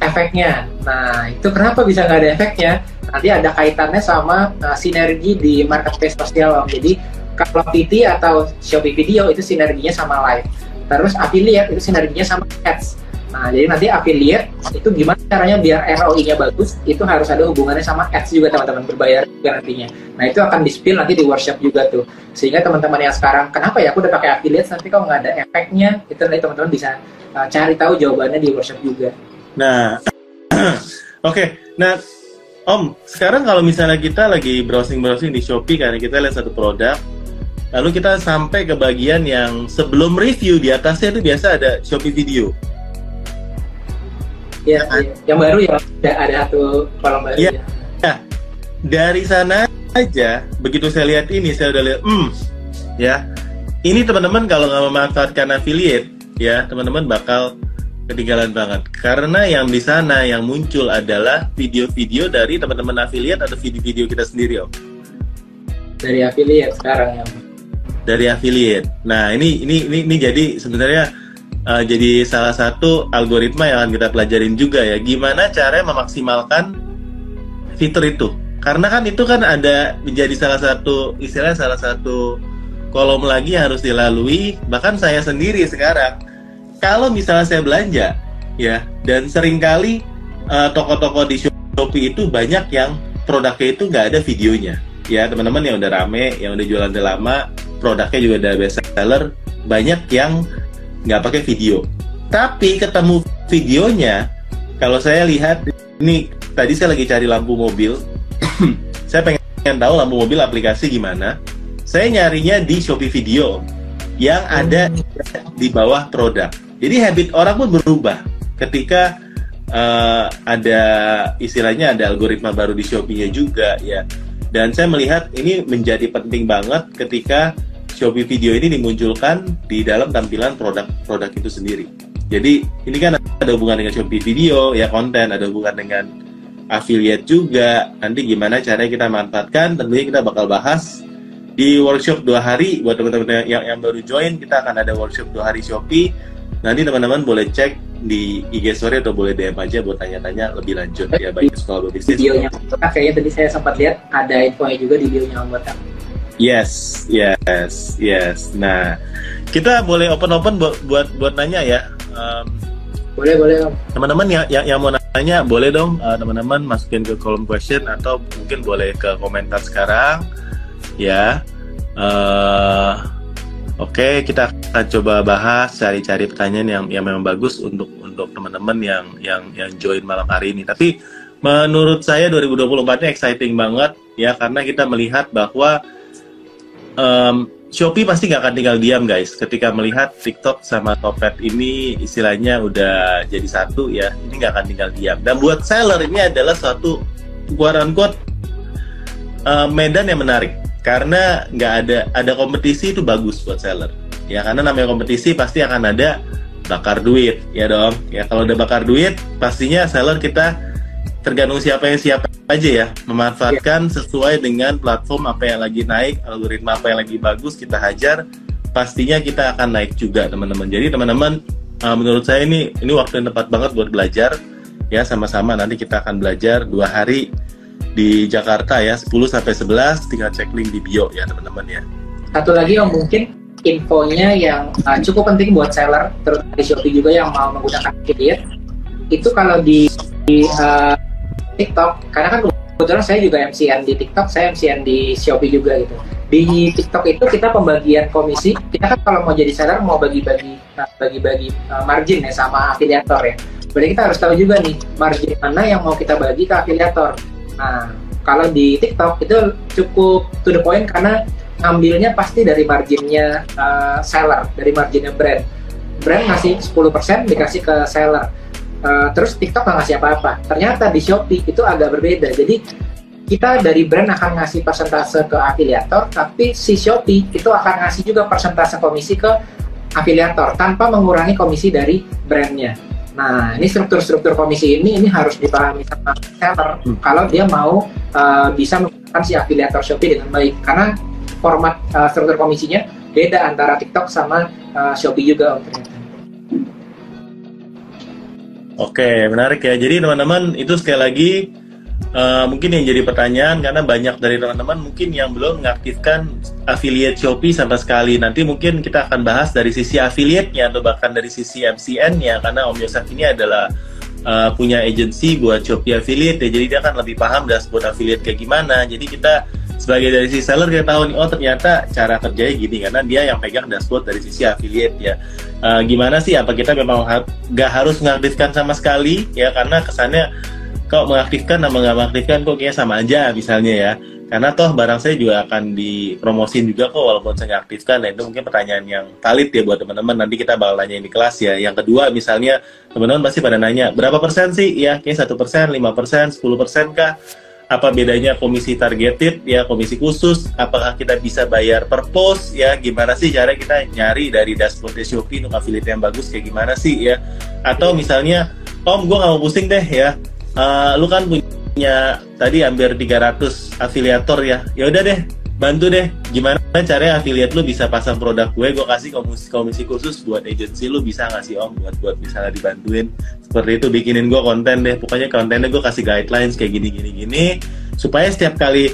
efeknya. Nah, itu kenapa bisa nggak ada efeknya? nanti ada kaitannya sama uh, sinergi di marketplace sosial om. Jadi kalau PT atau Shopee Video itu sinerginya sama live. Terus affiliate itu sinerginya sama ads. Nah, jadi nanti affiliate itu gimana caranya biar ROI-nya bagus, itu harus ada hubungannya sama ads juga teman-teman berbayar juga nantinya. Nah, itu akan di-spill nanti di workshop juga tuh. Sehingga teman-teman yang sekarang, kenapa ya aku udah pakai affiliate, tapi kok nggak ada efeknya, itu nanti teman-teman bisa uh, cari tahu jawabannya di workshop juga. Nah, *clears throat* oke. Okay. Nah, Om, sekarang kalau misalnya kita lagi browsing-browsing di Shopee karena kita lihat satu produk, lalu kita sampai ke bagian yang sebelum review di atasnya itu biasa ada Shopee video. Ya, ya. yang baru ya ada, ada satu kolom baru ya. ya. ya. Dari sana aja, begitu saya lihat ini, saya udah lihat, hmm, ya, ini teman-teman kalau nggak memanfaatkan affiliate, ya, teman-teman bakal ketinggalan banget karena yang di sana yang muncul adalah video-video dari teman-teman affiliate atau video-video kita sendiri om dari affiliate sekarang ya dari affiliate nah ini ini ini, ini jadi sebenarnya uh, jadi salah satu algoritma yang akan kita pelajarin juga ya gimana cara memaksimalkan fitur itu. Karena kan itu kan ada menjadi salah satu istilah salah satu kolom lagi yang harus dilalui bahkan saya sendiri sekarang. Kalau misalnya saya belanja ya dan sering kali uh, toko-toko di Shopee itu banyak yang produknya itu nggak ada videonya. Ya teman-teman yang udah rame yang udah jualan udah lama produknya juga udah best seller banyak yang nggak pakai video. Tapi ketemu videonya kalau saya lihat ini tadi saya lagi cari lampu mobil. *clears throat* Saya pengen tahu lampu mobil aplikasi gimana. Saya nyarinya di Shopee Video yang ada di bawah produk. Jadi habit orang pun berubah. Ketika uh, ada istilahnya ada algoritma baru di Shopee-nya juga ya. Dan saya melihat ini menjadi penting banget ketika Shopee video ini dimunculkan di dalam tampilan produk-produk itu sendiri. Jadi ini kan ada hubungan dengan Shopee video ya konten, ada hubungan dengan affiliate juga. Nanti gimana caranya kita manfaatkan? Tentunya kita bakal bahas di workshop dua hari buat teman-teman yang, yang baru join kita akan ada workshop dua hari Shopee Nanti teman-teman boleh cek di IG story atau boleh DM aja buat tanya-tanya lebih lanjut ya baik sekolah bisnis. Videonya kayaknya tadi saya sempat lihat ada infonya juga di videonya Botak. Yes, yes, yes. Nah, kita boleh open-open buat buat buat nanya ya. Um, boleh boleh. Teman-teman yang, yang yang mau nanya boleh dong uh, teman-teman masukin ke kolom question atau mungkin boleh ke komentar sekarang ya. Uh, Oke, kita akan coba bahas cari-cari pertanyaan yang yang memang bagus untuk untuk teman-teman yang yang yang join malam hari ini. Tapi menurut saya 2024 ini exciting banget ya karena kita melihat bahwa um, Shopee pasti nggak akan tinggal diam guys. Ketika melihat TikTok sama Topet ini istilahnya udah jadi satu ya ini nggak akan tinggal diam. Dan buat seller ini adalah suatu quote unquote uh, medan yang menarik. Karena nggak ada ada kompetisi itu bagus buat seller. Ya karena namanya kompetisi pasti akan ada bakar duit ya dong. Ya kalau udah bakar duit pastinya seller kita tergantung siapa yang siapa aja ya, memanfaatkan sesuai dengan platform apa yang lagi naik, algoritma apa yang lagi bagus kita hajar, pastinya kita akan naik juga teman-teman. Jadi teman-teman, uh, menurut saya ini ini waktu yang tepat banget buat belajar ya sama-sama nanti kita akan belajar dua hari di Jakarta ya 10 sampai 11 tinggal cek link di bio ya teman-teman ya. Satu lagi yang mungkin infonya yang uh, cukup penting buat seller terutama di Shopee juga yang mau menggunakan affiliate itu kalau di, di uh, TikTok. Karena kan kebetulan saya juga MCN di TikTok saya MCN di Shopee juga gitu. Di TikTok itu kita pembagian komisi. Kita kan kalau mau jadi seller mau bagi-bagi uh, bagi-bagi uh, margin ya sama afiliator ya. Berarti kita harus tahu juga nih margin mana yang mau kita bagi ke afiliator. Nah kalau di TikTok itu cukup to the point karena ngambilnya pasti dari marginnya uh, seller dari marginnya brand. Brand ngasih 10% dikasih ke seller Uh, terus TikTok nggak ngasih apa-apa. Ternyata di Shopee itu agak berbeda. Jadi kita dari brand akan ngasih persentase ke afiliator, tapi si Shopee itu akan ngasih juga persentase komisi ke afiliator tanpa mengurangi komisi dari brandnya. Nah, ini struktur-struktur komisi ini ini harus dipahami sama seller hmm. kalau dia mau uh, bisa menggunakan si afiliator Shopee dengan baik karena format uh, struktur komisinya beda antara TikTok sama uh, Shopee juga ternyata. Oke, menarik ya. Jadi teman-teman itu sekali lagi uh, mungkin yang jadi pertanyaan karena banyak dari teman-teman mungkin yang belum mengaktifkan affiliate Shopee sama sekali. Nanti mungkin kita akan bahas dari sisi affiliate-nya atau bahkan dari sisi MCN-nya karena Om Yosef ini adalah uh, punya agensi buat Shopee affiliate ya. Jadi dia akan lebih paham dashboard affiliate kayak gimana. Jadi kita sebagai dari sisi seller kita tahu nih oh ternyata cara kerjanya gini. Karena dia yang pegang dashboard dari sisi affiliate ya. Uh, gimana sih? Apa kita memang ha gak harus mengaktifkan sama sekali ya? Karena kesannya kok mengaktifkan sama nggak mengaktifkan kok kayaknya sama aja misalnya ya karena toh barang saya juga akan dipromosin juga kok walaupun saya nggak aktifkan. Nah itu mungkin pertanyaan yang valid ya buat teman-teman. Nanti kita bakal nanya di kelas ya. Yang kedua misalnya teman-teman pasti pada nanya berapa persen sih? Ya kayak satu persen lima persen sepuluh persen kah? Apa bedanya komisi targeted? Ya komisi khusus. Apakah kita bisa bayar per post ya gimana sih cara kita nyari dari dashboard Shopee untuk affiliate yang bagus? Kayak gimana sih? Ya atau misalnya om gue nggak mau pusing deh. Ya uh, lu kan punya tadi hampir 300 afiliator ya. Ya udah deh bantu deh. Gimana caranya affiliate lu bisa pasang produk gue? Gue kasih komisi, komisi khusus buat agensi lu bisa nggak sih om? Buat buat misalnya dibantuin. Seperti itu bikinin gue konten deh. Pokoknya kontennya gue kasih guidelines kayak gini gini gini. Supaya setiap kali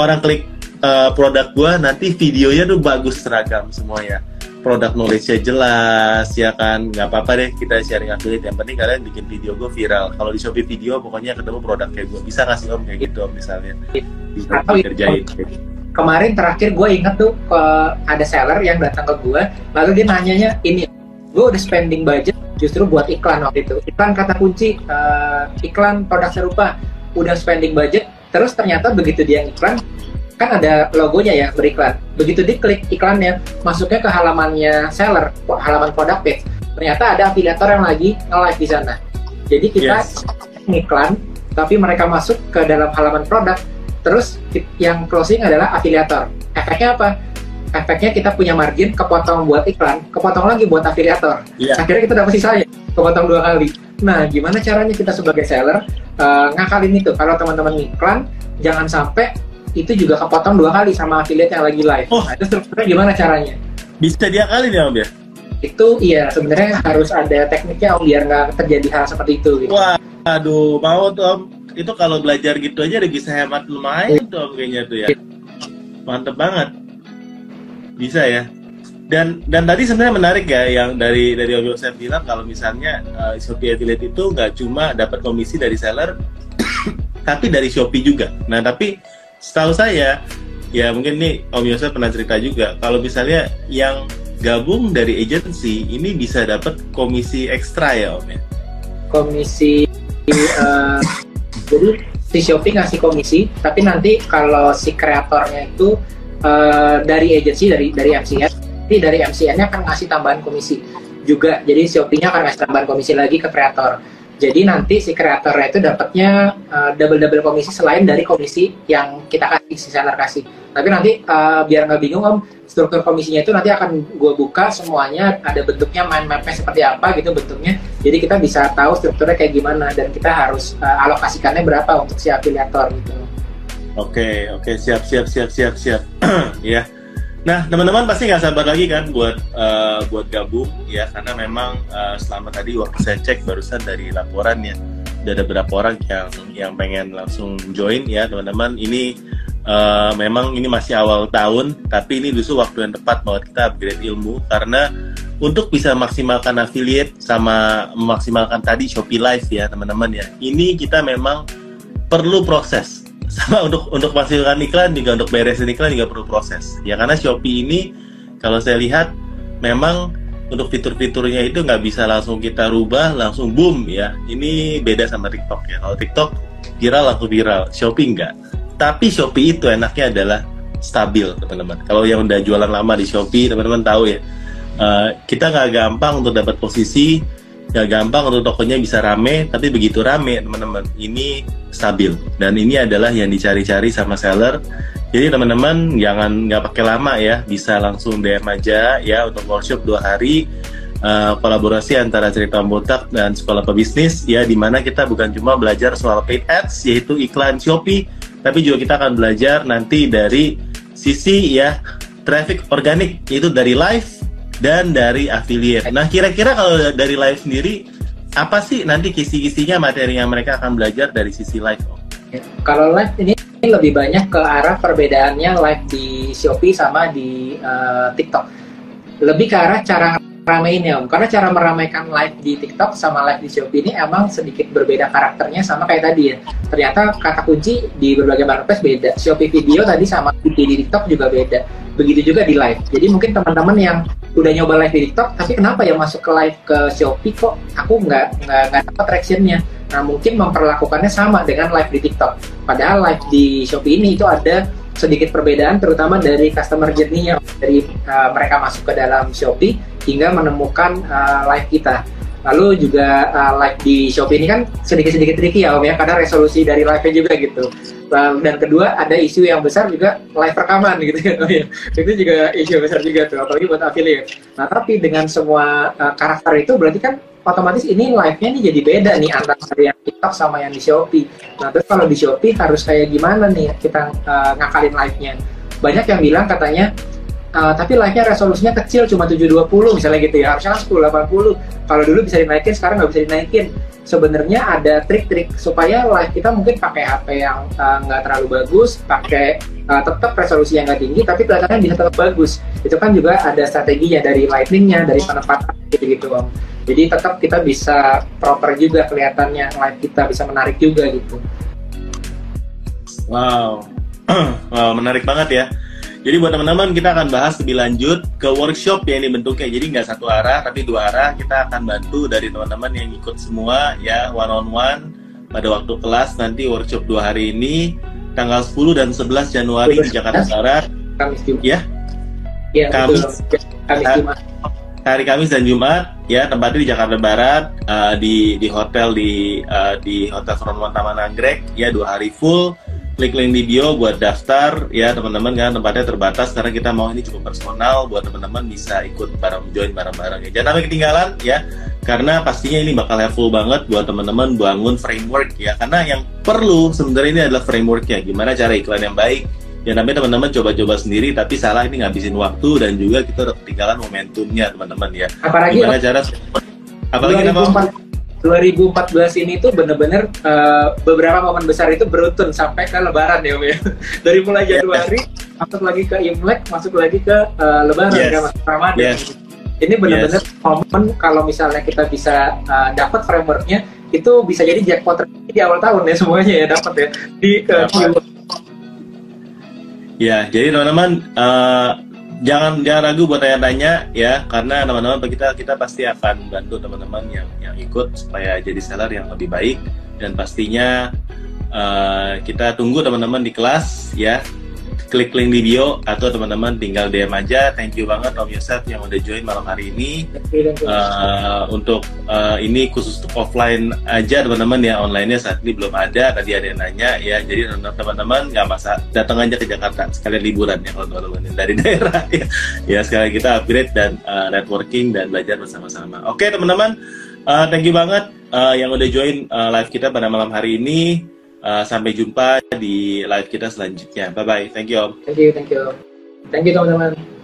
orang klik uh, produk gue nanti videonya tuh bagus seragam semuanya produk knowledge-nya jelas ya kan? Nggak apa-apa deh kita sharing affiliate yang penting kalian bikin video gue viral. Kalau di Shopee video pokoknya ketemu produk kayak gue bisa ngasih om kayak gitu om misalnya. Bisa kerjain. kemarin terakhir gue inget tuh uh, ada seller yang datang ke gue lalu dia nanyanya ini gue udah spending budget justru buat iklan waktu itu. Iklan kata kunci uh, iklan produk serupa. Udah spending budget terus ternyata begitu dia iklan kan ada logonya ya beriklan begitu diklik iklannya masuknya ke halamannya seller halaman produk page ternyata ada afiliator yang lagi nge-live di sana jadi kita yes. iklan tapi mereka masuk ke dalam halaman produk Terus yang closing adalah afiliator. Efeknya apa? Efeknya kita punya margin kepotong buat iklan, kepotong lagi buat afiliator. Yeah. Akhirnya kita dapat sisanya, kepotong dua kali. Nah, gimana caranya kita sebagai seller uh, ngakalin itu? Kalau teman-teman iklan, jangan sampai itu juga kepotong dua kali sama affiliate yang lagi live. Oh. Nah, itu strukturnya gimana caranya? Bisa diakalin ya, Om ya? Itu iya, sebenarnya harus ada tekniknya Om biar nggak terjadi hal seperti itu. Gitu. Wah, aduh, mau tuh Om itu kalau belajar gitu aja udah bisa hemat lumayan tuh kayaknya tuh ya mantep banget bisa ya dan dan tadi sebenarnya menarik ya yang dari dari Om Yosef bilang kalau misalnya uh, Shopee Affiliate itu nggak cuma dapat komisi dari seller *coughs* tapi dari Shopee juga nah tapi setahu saya ya mungkin nih Om Yosef pernah cerita juga kalau misalnya yang gabung dari agency ini bisa dapat komisi ekstra ya Om ya komisi uh, jadi si Shopee ngasih komisi, tapi nanti kalau si kreatornya itu uh, dari agensi dari dari MCN, nanti dari MCN-nya akan ngasih tambahan komisi juga. Jadi Shopee-nya akan ngasih tambahan komisi lagi ke kreator. Jadi nanti si kreatornya itu dapatnya uh, double-double komisi selain dari komisi yang kita kasih, si seller kasih. Tapi nanti uh, biar nggak bingung om, struktur komisinya itu nanti akan gue buka semuanya, ada bentuknya mind mapnya seperti apa gitu bentuknya. Jadi kita bisa tahu strukturnya kayak gimana dan kita harus uh, alokasikannya berapa untuk si afiliator gitu. Oke, okay, oke, okay. siap, siap, siap, siap, siap. *clears throat* ya. Nah, teman-teman pasti nggak sabar lagi kan buat uh, buat gabung ya, karena memang uh, selama tadi waktu saya cek barusan dari laporannya, ada beberapa orang yang yang pengen langsung join ya, teman-teman. Ini uh, memang ini masih awal tahun, tapi ini justru waktu yang tepat buat kita upgrade ilmu karena untuk bisa maksimalkan affiliate sama memaksimalkan tadi Shopee Live ya, teman-teman ya. Ini kita memang perlu proses sama untuk untuk menghasilkan iklan juga untuk beresin iklan juga perlu proses. Ya karena Shopee ini kalau saya lihat memang untuk fitur-fiturnya itu nggak bisa langsung kita rubah langsung boom ya. Ini beda sama TikTok ya. Kalau TikTok viral langsung viral. Shopee nggak. Tapi Shopee itu enaknya adalah stabil teman-teman. Kalau yang udah jualan lama di Shopee teman-teman tahu ya uh, kita nggak gampang untuk dapat posisi nggak gampang untuk tokonya bisa rame tapi begitu rame teman-teman ini stabil. Dan ini adalah yang dicari-cari sama seller. Jadi teman-teman jangan nggak pakai lama ya. Bisa langsung DM aja ya untuk workshop dua hari uh, kolaborasi antara cerita botak dan sekolah pebisnis. Ya di mana kita bukan cuma belajar soal paid ads yaitu iklan Shopee tapi juga kita akan belajar nanti dari sisi ya traffic organik yaitu dari live dan dari affiliate. Nah, kira-kira kalau dari live sendiri apa sih nanti kisi-kisinya materi yang mereka akan belajar dari sisi live? Ya, kalau live ini lebih banyak ke arah perbedaannya live di Shopee sama di uh, TikTok. Lebih ke arah cara rameinnya om karena cara meramaikan live di TikTok sama live di Shopee ini emang sedikit berbeda karakternya sama kayak tadi ya ternyata kata kunci di berbagai marketplace beda Shopee video tadi sama di TikTok juga beda begitu juga di live jadi mungkin teman-teman yang udah nyoba live di TikTok tapi kenapa ya masuk ke live ke Shopee kok aku nggak nggak nggak dapat tractionnya nah mungkin memperlakukannya sama dengan live di TikTok padahal live di Shopee ini itu ada sedikit perbedaan terutama dari customer journey-nya dari uh, mereka masuk ke dalam Shopee hingga menemukan uh, live kita. Lalu juga uh, live di Shopee ini kan sedikit-sedikit tricky ya Om ya karena resolusi dari live-nya juga gitu. Dan kedua ada isu yang besar juga live rekaman gitu kan. *laughs* Oh, ya. Itu juga isu besar juga tuh apalagi buat affiliate. Nah, tapi dengan semua uh, karakter itu berarti kan otomatis ini live-nya nih jadi beda nih antara yang TikTok sama yang di Shopee. Nah, terus kalau di Shopee harus kayak gimana nih kita uh, ngakalin live-nya? Banyak yang bilang katanya Uh, tapi live-nya resolusinya kecil cuma 720 misalnya gitu ya. Harusnya kan 1080 kalau dulu bisa dinaikin sekarang nggak bisa dinaikin. Sebenarnya ada trik-trik supaya live kita mungkin pakai HP yang uh, nggak uh, terlalu bagus pakai uh, tetap resolusi yang nggak tinggi tapi kelihatannya bisa tetap bagus. Itu kan juga ada strateginya dari lightingnya dari penempatan gitu gitu om. Jadi tetap kita bisa proper juga kelihatannya live kita bisa menarik juga gitu. Wow, *clears throat* wow menarik banget ya. Jadi buat teman-teman kita akan bahas lebih lanjut ke workshop yang ini bentuknya. Jadi nggak satu arah tapi dua arah. Kita akan bantu dari teman-teman yang ikut semua ya one on one pada waktu kelas nanti workshop dua hari ini tanggal 10 dan 11 Januari di Jakarta Barat. Kamis Jumat. Ya. Ya, Kamis. Kamis Jumat hari Kamis dan Jumat ya tempatnya di Jakarta Barat uh, di di hotel di uh, di Hotel Front One Taman Anggrek ya dua hari full klik link di bio buat daftar ya teman-teman kan? Tempatnya terbatas karena kita mau ini cukup personal buat teman-teman bisa ikut bareng join bareng-bareng. Ya jangan sampai ketinggalan ya karena pastinya ini bakal full banget buat teman-teman bangun framework ya. Karena yang perlu sebenarnya ini adalah framework ya gimana cara iklan yang baik. Ya namanya teman-teman coba-coba sendiri tapi salah ini ngabisin waktu dan juga kita udah ketinggalan momentumnya teman-teman ya. Apalagi gimana cara apalagi 2004, 2014 ini tuh bener-bener uh, beberapa momen besar itu beruntun sampai ke Lebaran ya, ya. *laughs* Dari mulai iya. Januari yes. masuk lagi ke Imlek, masuk lagi ke uh, Lebaran, yes. kan, Ramadan. Yes. Ini bener-bener yes. momen kalau misalnya kita bisa uh, dapat frameworknya itu bisa jadi jackpot di awal tahun ya semuanya ya dapat ya di uh, Ya, jadi teman-teman uh, jangan jangan ragu buat tanya-tanya ya, karena teman-teman kita kita pasti akan bantu teman-teman yang yang ikut supaya jadi seller yang lebih baik dan pastinya uh, kita tunggu teman-teman di kelas ya. Klik link di bio atau teman-teman tinggal DM aja. Thank you banget Om Yosef yang udah join malam hari ini. Uh, untuk uh, ini khusus untuk offline aja teman-teman ya, online-nya saat ini belum ada. Tadi ada yang nanya ya, jadi teman-teman nggak masa datang aja ke Jakarta sekalian liburan ya kalau teman-teman dari *laughs* daerah ya. Ya sekali kita upgrade dan uh, networking dan belajar bersama-sama. Oke teman-teman, uh, thank you banget uh, yang udah join uh, live kita pada malam hari ini. Uh, sampai jumpa di live kita selanjutnya. Bye bye. Thank you, Om. Thank you, thank you. Thank you, teman-teman.